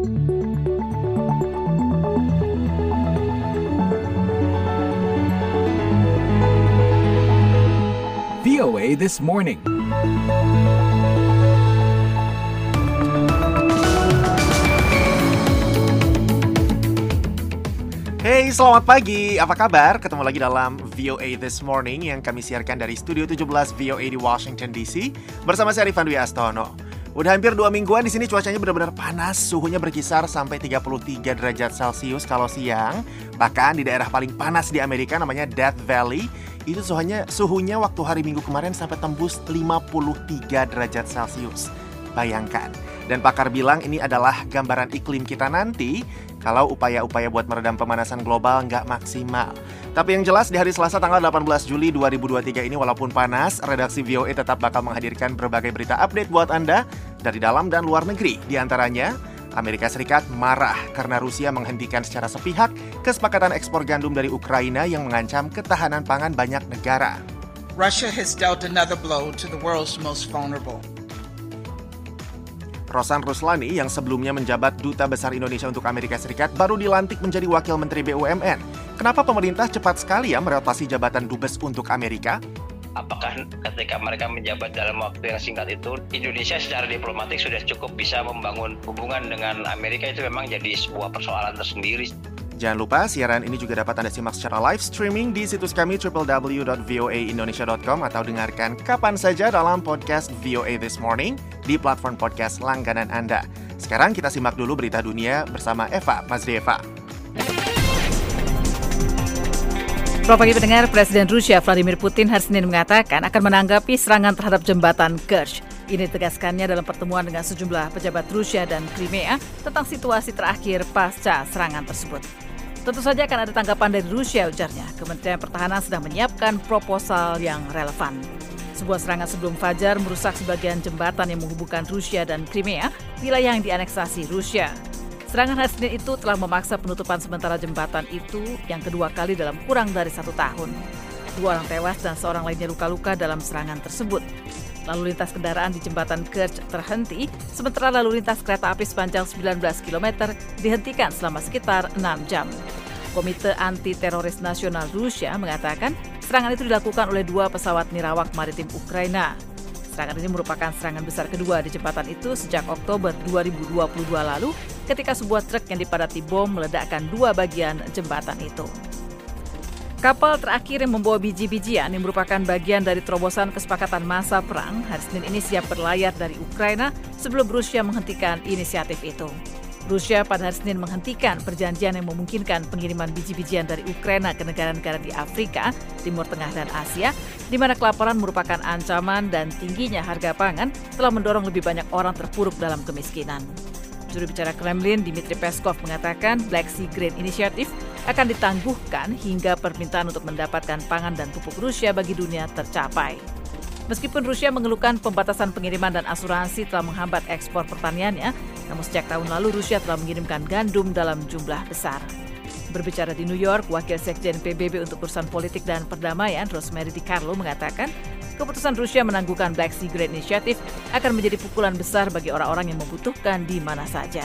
VOA This Morning. Hey, selamat pagi. Apa kabar? Ketemu lagi dalam VOA This Morning yang kami siarkan dari Studio 17 VOA di Washington DC bersama saya Rifan Dwi Astono. Udah hampir dua mingguan di sini cuacanya benar-benar panas, suhunya berkisar sampai 33 derajat Celcius kalau siang. Bahkan di daerah paling panas di Amerika namanya Death Valley, itu suhunya suhunya waktu hari Minggu kemarin sampai tembus 53 derajat Celcius. Bayangkan. Dan pakar bilang ini adalah gambaran iklim kita nanti kalau upaya-upaya buat meredam pemanasan global nggak maksimal. Tapi yang jelas di hari Selasa tanggal 18 Juli 2023 ini walaupun panas, redaksi VOA tetap bakal menghadirkan berbagai berita update buat Anda dari dalam dan luar negeri. Di antaranya, Amerika Serikat marah karena Rusia menghentikan secara sepihak kesepakatan ekspor gandum dari Ukraina yang mengancam ketahanan pangan banyak negara. Russia has dealt another blow to the world's most vulnerable. Rosan Ruslani yang sebelumnya menjabat Duta Besar Indonesia untuk Amerika Serikat baru dilantik menjadi Wakil Menteri BUMN. Kenapa pemerintah cepat sekali ya merotasi jabatan Dubes untuk Amerika? apakah ketika mereka menjabat dalam waktu yang singkat itu Indonesia secara diplomatik sudah cukup bisa membangun hubungan dengan Amerika itu memang jadi sebuah persoalan tersendiri. Jangan lupa siaran ini juga dapat Anda simak secara live streaming di situs kami www.voaindonesia.com atau dengarkan kapan saja dalam podcast VOA This Morning di platform podcast langganan Anda. Sekarang kita simak dulu berita dunia bersama Eva Mazrieva. Selamat pagi pendengar, Presiden Rusia Vladimir Putin hari Senin mengatakan akan menanggapi serangan terhadap jembatan Kerch. Ini ditegaskannya dalam pertemuan dengan sejumlah pejabat Rusia dan Crimea tentang situasi terakhir pasca serangan tersebut. Tentu saja akan ada tanggapan dari Rusia, ujarnya. Kementerian Pertahanan sedang menyiapkan proposal yang relevan. Sebuah serangan sebelum Fajar merusak sebagian jembatan yang menghubungkan Rusia dan Crimea, wilayah yang dianeksasi Rusia. Serangan hari itu telah memaksa penutupan sementara jembatan itu yang kedua kali dalam kurang dari satu tahun. Dua orang tewas dan seorang lainnya luka-luka dalam serangan tersebut. Lalu lintas kendaraan di jembatan Kerch terhenti, sementara lalu lintas kereta api sepanjang 19 km dihentikan selama sekitar 6 jam. Komite Anti Teroris Nasional Rusia mengatakan serangan itu dilakukan oleh dua pesawat nirawak maritim Ukraina. Serangan ini merupakan serangan besar kedua di jembatan itu sejak Oktober 2022 lalu ketika sebuah truk yang dipadati bom meledakkan dua bagian jembatan itu. Kapal terakhir yang membawa biji-bijian yang merupakan bagian dari terobosan kesepakatan masa perang hari Senin ini siap berlayar dari Ukraina sebelum Rusia menghentikan inisiatif itu. Rusia pada hari Senin menghentikan perjanjian yang memungkinkan pengiriman biji-bijian dari Ukraina ke negara-negara di Afrika, Timur Tengah, dan Asia, di mana kelaparan merupakan ancaman dan tingginya harga pangan telah mendorong lebih banyak orang terpuruk dalam kemiskinan. Juru bicara Kremlin Dmitry Peskov mengatakan Black Sea Grain Initiative akan ditangguhkan hingga permintaan untuk mendapatkan pangan dan pupuk Rusia bagi dunia tercapai. Meskipun Rusia mengeluhkan pembatasan pengiriman dan asuransi telah menghambat ekspor pertaniannya, namun sejak tahun lalu Rusia telah mengirimkan gandum dalam jumlah besar. Berbicara di New York, Wakil Sekjen PBB untuk urusan politik dan perdamaian, Rosemary DiCarlo mengatakan, keputusan Rusia menangguhkan Black Sea Grain Initiative akan menjadi pukulan besar bagi orang-orang yang membutuhkan di mana saja.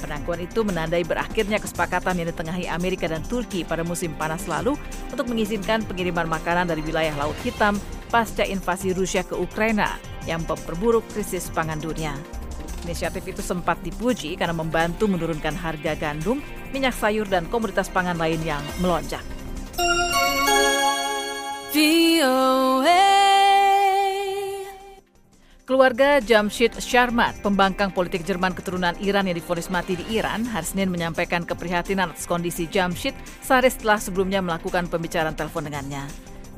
Penangguhan itu menandai berakhirnya kesepakatan yang ditengahi Amerika dan Turki pada musim panas lalu untuk mengizinkan pengiriman makanan dari wilayah Laut Hitam pasca invasi Rusia ke Ukraina yang memperburuk krisis pangan dunia. Inisiatif itu sempat dipuji karena membantu menurunkan harga gandum, minyak sayur, dan komoditas pangan lain yang melonjak. Keluarga Jamshid Sharmat, pembangkang politik Jerman keturunan Iran yang difonis mati di Iran, hari Senin menyampaikan keprihatinan atas kondisi Jamshid sehari setelah sebelumnya melakukan pembicaraan telepon dengannya.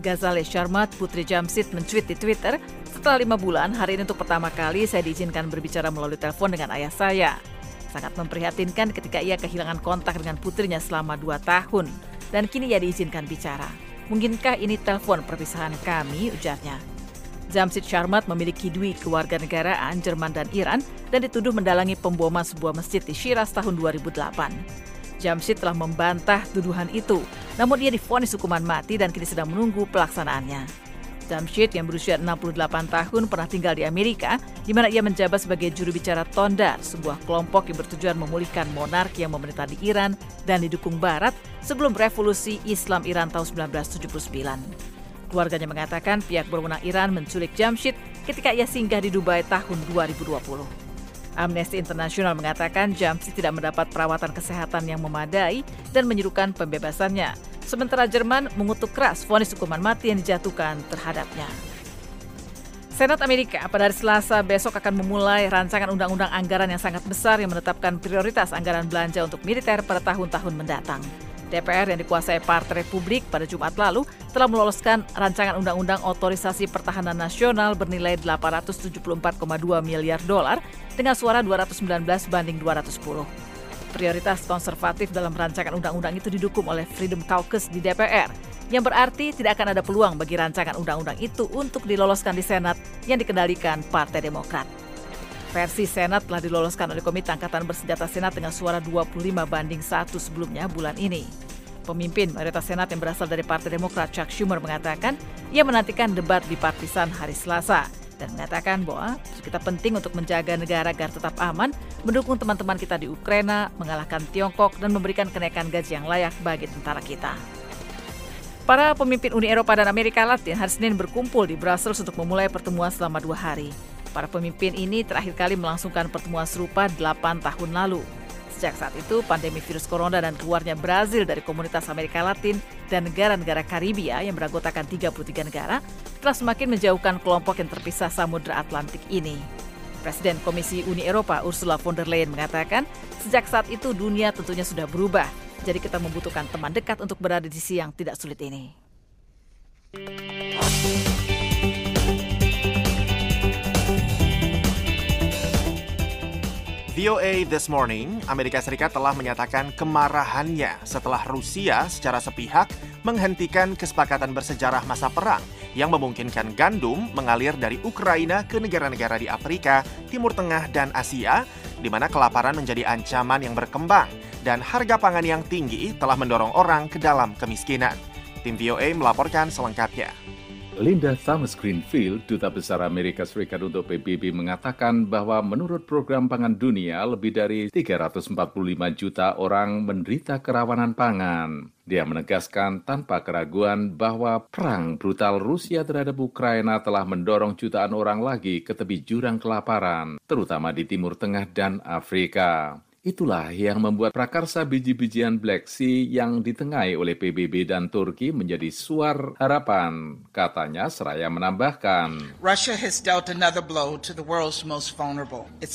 Ghazale Sharmat, putri Jamshid, mencuit di Twitter, setelah lima bulan, hari ini untuk pertama kali saya diizinkan berbicara melalui telepon dengan ayah saya. Sangat memprihatinkan ketika ia kehilangan kontak dengan putrinya selama dua tahun, dan kini ia diizinkan bicara. Mungkinkah ini telepon perpisahan kami, ujarnya. Jamshid Sharmat memiliki dui kewarganegaraan Jerman dan Iran dan dituduh mendalangi pemboman sebuah masjid di Shiraz tahun 2008. Jamshid telah membantah tuduhan itu, namun ia difonis hukuman mati dan kini sedang menunggu pelaksanaannya. Jamshid yang berusia 68 tahun pernah tinggal di Amerika, di mana ia menjabat sebagai juru bicara Tondar, sebuah kelompok yang bertujuan memulihkan monarki yang memerintah di Iran dan didukung Barat sebelum revolusi Islam Iran tahun 1979. Keluarganya mengatakan pihak berwenang Iran menculik Jamshid ketika ia singgah di Dubai tahun 2020. Amnesty International mengatakan Jamshid tidak mendapat perawatan kesehatan yang memadai dan menyerukan pembebasannya. Sementara Jerman mengutuk keras vonis hukuman mati yang dijatuhkan terhadapnya. Senat Amerika pada hari Selasa besok akan memulai rancangan undang-undang anggaran yang sangat besar yang menetapkan prioritas anggaran belanja untuk militer pada tahun-tahun mendatang. DPR yang dikuasai Partai Republik pada Jumat lalu telah meloloskan rancangan undang-undang otorisasi pertahanan nasional bernilai 874,2 miliar dolar dengan suara 219 banding 210. Prioritas konservatif dalam rancangan undang-undang itu didukung oleh Freedom Caucus di DPR, yang berarti tidak akan ada peluang bagi rancangan undang-undang itu untuk diloloskan di Senat yang dikendalikan Partai Demokrat. Versi Senat telah diloloskan oleh Komite Angkatan Bersenjata Senat dengan suara 25 banding satu sebelumnya bulan ini. Pemimpin mayoritas Senat yang berasal dari Partai Demokrat Chuck Schumer mengatakan ia menantikan debat di partisan hari Selasa dan mengatakan bahwa kita penting untuk menjaga negara agar tetap aman, mendukung teman-teman kita di Ukraina, mengalahkan Tiongkok, dan memberikan kenaikan gaji yang layak bagi tentara kita. Para pemimpin Uni Eropa dan Amerika Latin hari Senin berkumpul di Brussels untuk memulai pertemuan selama dua hari. Para pemimpin ini terakhir kali melangsungkan pertemuan serupa 8 tahun lalu. Sejak saat itu, pandemi virus corona dan keluarnya Brazil dari komunitas Amerika Latin dan negara-negara Karibia yang beranggotakan 33 negara telah semakin menjauhkan kelompok yang terpisah Samudra Atlantik ini. Presiden Komisi Uni Eropa Ursula von der Leyen mengatakan, sejak saat itu dunia tentunya sudah berubah. Jadi kita membutuhkan teman dekat untuk berada di sisi yang tidak sulit ini. VOA This Morning, Amerika Serikat telah menyatakan kemarahannya setelah Rusia secara sepihak menghentikan kesepakatan bersejarah masa perang yang memungkinkan gandum mengalir dari Ukraina ke negara-negara di Afrika, Timur Tengah, dan Asia, di mana kelaparan menjadi ancaman yang berkembang dan harga pangan yang tinggi telah mendorong orang ke dalam kemiskinan. Tim VOA melaporkan selengkapnya. Linda Thomas Greenfield, Duta Besar Amerika Serikat untuk PBB mengatakan bahwa menurut program pangan dunia, lebih dari 345 juta orang menderita kerawanan pangan. Dia menegaskan tanpa keraguan bahwa perang brutal Rusia terhadap Ukraina telah mendorong jutaan orang lagi ke tepi jurang kelaparan, terutama di Timur Tengah dan Afrika. Itulah yang membuat prakarsa biji-bijian Black Sea yang ditengahi oleh PBB dan Turki menjadi suar harapan. Katanya seraya menambahkan,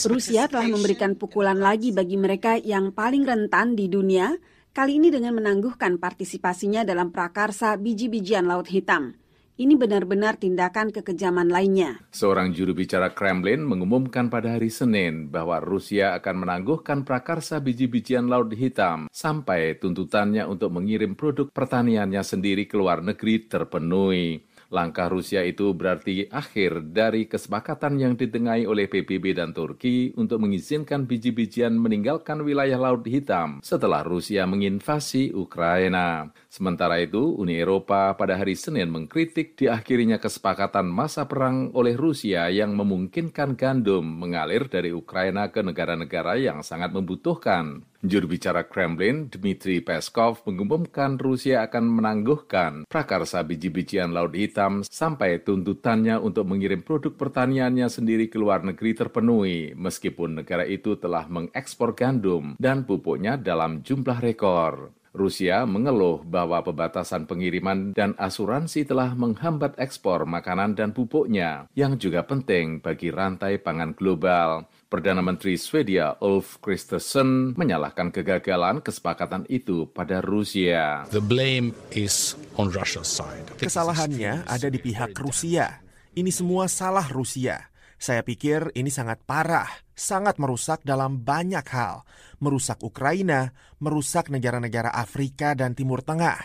Rusia telah memberikan pukulan lagi bagi mereka yang paling rentan di dunia, kali ini dengan menangguhkan partisipasinya dalam prakarsa biji-bijian Laut Hitam. Ini benar-benar tindakan kekejaman lainnya. Seorang juru bicara Kremlin mengumumkan pada hari Senin bahwa Rusia akan menangguhkan prakarsa biji-bijian Laut Hitam sampai tuntutannya untuk mengirim produk pertaniannya sendiri ke luar negeri terpenuhi. Langkah Rusia itu berarti akhir dari kesepakatan yang ditengahi oleh PBB dan Turki untuk mengizinkan biji-bijian meninggalkan wilayah Laut Hitam setelah Rusia menginvasi Ukraina. Sementara itu, Uni Eropa pada hari Senin mengkritik diakhirinya kesepakatan masa perang oleh Rusia yang memungkinkan gandum mengalir dari Ukraina ke negara-negara yang sangat membutuhkan. Juru bicara Kremlin, Dmitry Peskov, mengumumkan Rusia akan menangguhkan prakarsa biji-bijian Laut Hitam sampai tuntutannya untuk mengirim produk pertaniannya sendiri ke luar negeri terpenuhi, meskipun negara itu telah mengekspor gandum dan pupuknya dalam jumlah rekor. Rusia mengeluh bahwa pembatasan pengiriman dan asuransi telah menghambat ekspor makanan dan pupuknya, yang juga penting bagi rantai pangan global. Perdana Menteri Swedia Ulf Kristersson menyalahkan kegagalan kesepakatan itu pada Rusia. The blame is on Russia's side. Kesalahannya ada di pihak Rusia. Ini semua salah Rusia. Saya pikir ini sangat parah, sangat merusak dalam banyak hal. Merusak Ukraina, merusak negara-negara Afrika dan Timur Tengah.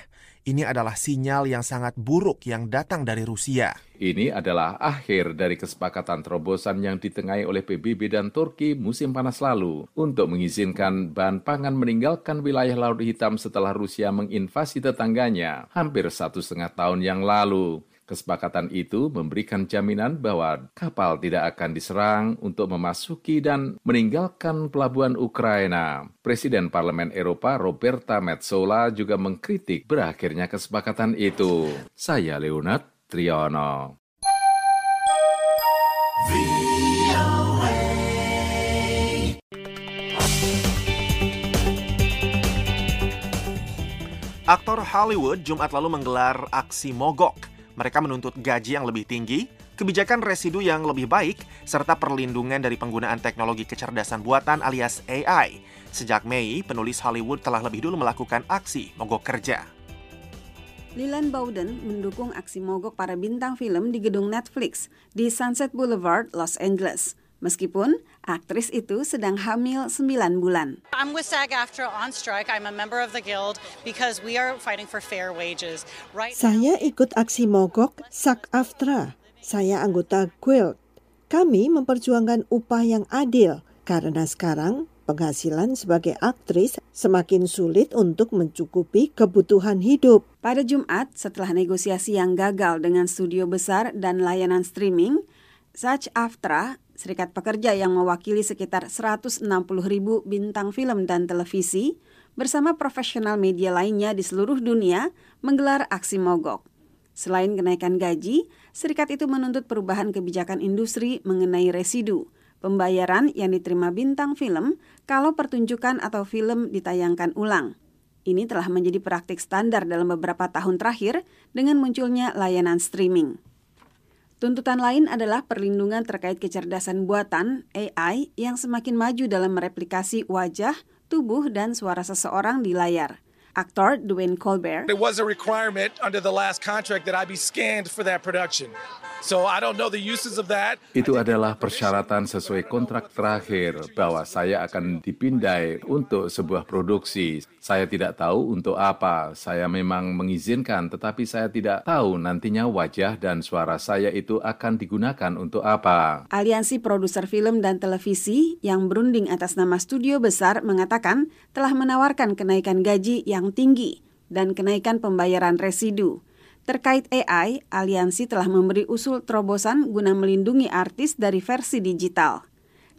Ini adalah sinyal yang sangat buruk yang datang dari Rusia. Ini adalah akhir dari kesepakatan terobosan yang ditengahi oleh PBB dan Turki musim panas lalu untuk mengizinkan bahan pangan meninggalkan wilayah Laut Hitam setelah Rusia menginvasi tetangganya hampir satu setengah tahun yang lalu. Kesepakatan itu memberikan jaminan bahwa kapal tidak akan diserang untuk memasuki dan meninggalkan pelabuhan Ukraina. Presiden Parlemen Eropa Roberta Metsola juga mengkritik berakhirnya kesepakatan itu. Saya Leonard Triono. Aktor Hollywood Jumat lalu menggelar aksi mogok. Mereka menuntut gaji yang lebih tinggi, kebijakan residu yang lebih baik, serta perlindungan dari penggunaan teknologi kecerdasan buatan alias AI. Sejak Mei, penulis Hollywood telah lebih dulu melakukan aksi mogok kerja. Leland Bowden mendukung aksi mogok para bintang film di gedung Netflix di Sunset Boulevard, Los Angeles. Meskipun aktris itu sedang hamil 9 bulan. I'm with SAG-AFTRA on strike. I'm a member of the guild because we are fighting for fair wages. Right Saya ikut aksi mogok SAG-AFTRA. Saya anggota guild. Kami memperjuangkan upah yang adil karena sekarang penghasilan sebagai aktris semakin sulit untuk mencukupi kebutuhan hidup. Pada Jumat, setelah negosiasi yang gagal dengan studio besar dan layanan streaming, SAG-AFTRA serikat pekerja yang mewakili sekitar 160 ribu bintang film dan televisi, bersama profesional media lainnya di seluruh dunia menggelar aksi mogok. Selain kenaikan gaji, serikat itu menuntut perubahan kebijakan industri mengenai residu, pembayaran yang diterima bintang film kalau pertunjukan atau film ditayangkan ulang. Ini telah menjadi praktik standar dalam beberapa tahun terakhir dengan munculnya layanan streaming. Tuntutan lain adalah perlindungan terkait kecerdasan buatan AI yang semakin maju dalam mereplikasi wajah, tubuh, dan suara seseorang di layar. Aktor Dwayne Colbert. There was a requirement under the last contract that I be scanned for that production. So I don't know the uses of that. Itu adalah persyaratan sesuai kontrak terakhir bahwa saya akan dipindai untuk sebuah produksi. Saya tidak tahu untuk apa. Saya memang mengizinkan, tetapi saya tidak tahu nantinya wajah dan suara saya itu akan digunakan untuk apa. Aliansi produser film dan televisi yang berunding atas nama studio besar mengatakan telah menawarkan kenaikan gaji yang tinggi dan kenaikan pembayaran residu. Terkait AI, aliansi telah memberi usul terobosan guna melindungi artis dari versi digital.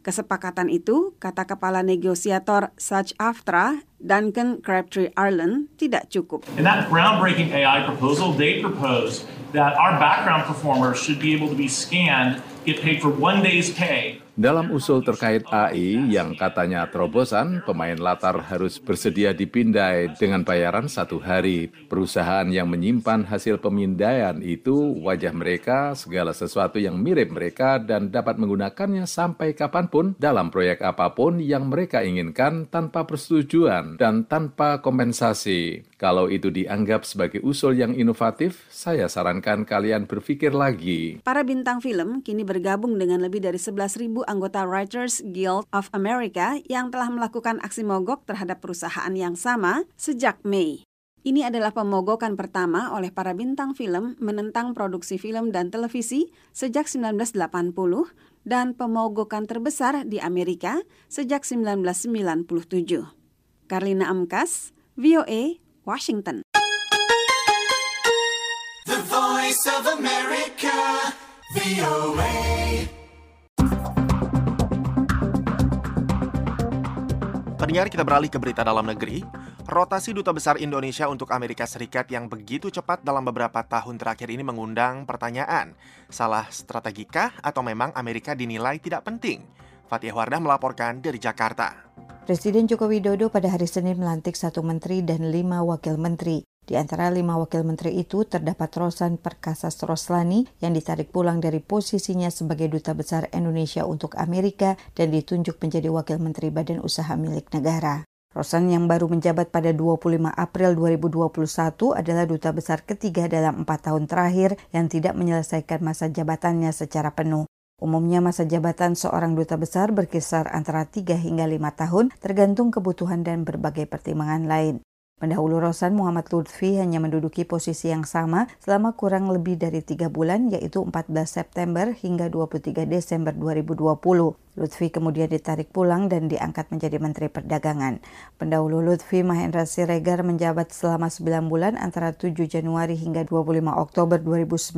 Kesepakatan itu, kata kepala negosiator Such Aftra, Duncan Crabtree Ireland, tidak cukup. In that groundbreaking AI proposal, they proposed that our background performers should be able to be scanned, get paid for one day's pay, dalam usul terkait AI yang katanya terobosan, pemain latar harus bersedia dipindai dengan bayaran satu hari. Perusahaan yang menyimpan hasil pemindaian itu wajah mereka, segala sesuatu yang mirip mereka dan dapat menggunakannya sampai kapan pun dalam proyek apa pun yang mereka inginkan tanpa persetujuan dan tanpa kompensasi. Kalau itu dianggap sebagai usul yang inovatif, saya sarankan kalian berpikir lagi. Para bintang film kini bergabung dengan lebih dari 11.000 anggota Writers Guild of America yang telah melakukan aksi mogok terhadap perusahaan yang sama sejak Mei. Ini adalah pemogokan pertama oleh para bintang film menentang produksi film dan televisi sejak 1980 dan pemogokan terbesar di Amerika sejak 1997. Karlina Amkas, VOA, Washington. The Voice of America, VOA. Pendengar kita beralih ke berita dalam negeri. Rotasi Duta Besar Indonesia untuk Amerika Serikat yang begitu cepat dalam beberapa tahun terakhir ini mengundang pertanyaan. Salah strategikah atau memang Amerika dinilai tidak penting? Fatih Wardah melaporkan dari Jakarta. Presiden Joko Widodo pada hari Senin melantik satu menteri dan lima wakil menteri. Di antara lima wakil menteri itu terdapat Rosan Perkasas Roslani yang ditarik pulang dari posisinya sebagai Duta Besar Indonesia untuk Amerika dan ditunjuk menjadi Wakil Menteri Badan Usaha Milik Negara. Rosan yang baru menjabat pada 25 April 2021 adalah duta besar ketiga dalam empat tahun terakhir yang tidak menyelesaikan masa jabatannya secara penuh. Umumnya masa jabatan seorang duta besar berkisar antara 3 hingga 5 tahun tergantung kebutuhan dan berbagai pertimbangan lain. Pendahulu Rosan Muhammad Lutfi hanya menduduki posisi yang sama selama kurang lebih dari tiga bulan yaitu 14 September hingga 23 Desember 2020. Lutfi kemudian ditarik pulang dan diangkat menjadi Menteri Perdagangan. Pendahulu Lutfi Mahendra Siregar menjabat selama 9 bulan antara 7 Januari hingga 25 Oktober 2019.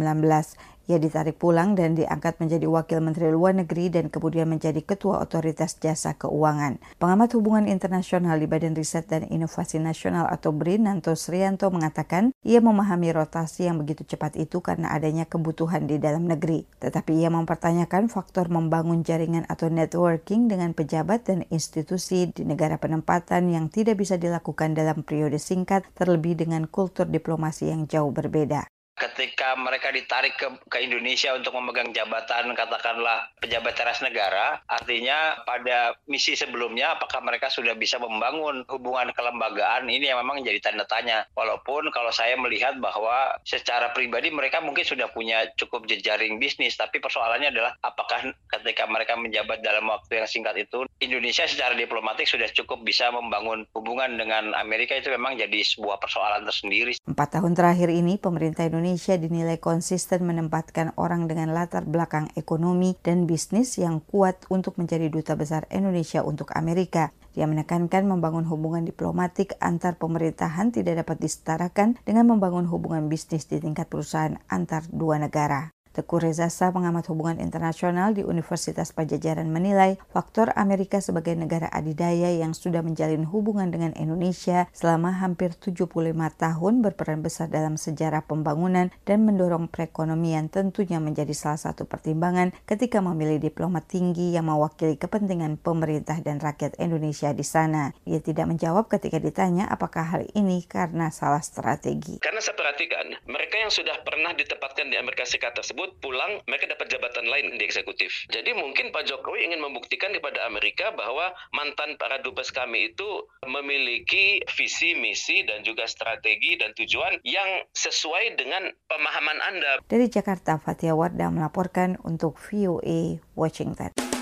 Ia ditarik pulang dan diangkat menjadi Wakil Menteri Luar Negeri dan kemudian menjadi Ketua Otoritas Jasa Keuangan. Pengamat hubungan internasional di Badan Riset dan Inovasi Nasional atau BRIN, Nanto Srianto mengatakan ia memahami rotasi yang begitu cepat itu karena adanya kebutuhan di dalam negeri. Tetapi ia mempertanyakan faktor membangun jaringan atau networking dengan pejabat dan institusi di negara penempatan yang tidak bisa dilakukan dalam periode singkat terlebih dengan kultur diplomasi yang jauh berbeda ketika mereka ditarik ke, ke Indonesia untuk memegang jabatan katakanlah pejabat teras negara, artinya pada misi sebelumnya apakah mereka sudah bisa membangun hubungan kelembagaan ini yang memang jadi tanda tanya. Walaupun kalau saya melihat bahwa secara pribadi mereka mungkin sudah punya cukup jejaring bisnis, tapi persoalannya adalah apakah ketika mereka menjabat dalam waktu yang singkat itu Indonesia secara diplomatik sudah cukup bisa membangun hubungan dengan Amerika itu memang jadi sebuah persoalan tersendiri. Empat tahun terakhir ini pemerintah Indonesia Indonesia dinilai konsisten menempatkan orang dengan latar belakang ekonomi dan bisnis yang kuat untuk menjadi duta besar Indonesia untuk Amerika. Dia menekankan membangun hubungan diplomatik antar pemerintahan tidak dapat disetarakan dengan membangun hubungan bisnis di tingkat perusahaan antar dua negara. Teguh Reza Sa, pengamat hubungan internasional di Universitas Pajajaran menilai faktor Amerika sebagai negara adidaya yang sudah menjalin hubungan dengan Indonesia selama hampir 75 tahun berperan besar dalam sejarah pembangunan dan mendorong perekonomian tentunya menjadi salah satu pertimbangan ketika memilih diplomat tinggi yang mewakili kepentingan pemerintah dan rakyat Indonesia di sana. Ia tidak menjawab ketika ditanya apakah hal ini karena salah strategi. Karena saya perhatikan, mereka yang sudah pernah ditempatkan di Amerika Serikat tersebut tersebut pulang mereka dapat jabatan lain di eksekutif. Jadi mungkin Pak Jokowi ingin membuktikan kepada Amerika bahwa mantan para dubes kami itu memiliki visi, misi dan juga strategi dan tujuan yang sesuai dengan pemahaman Anda. Dari Jakarta, Fatia Wardah melaporkan untuk VOA Washington.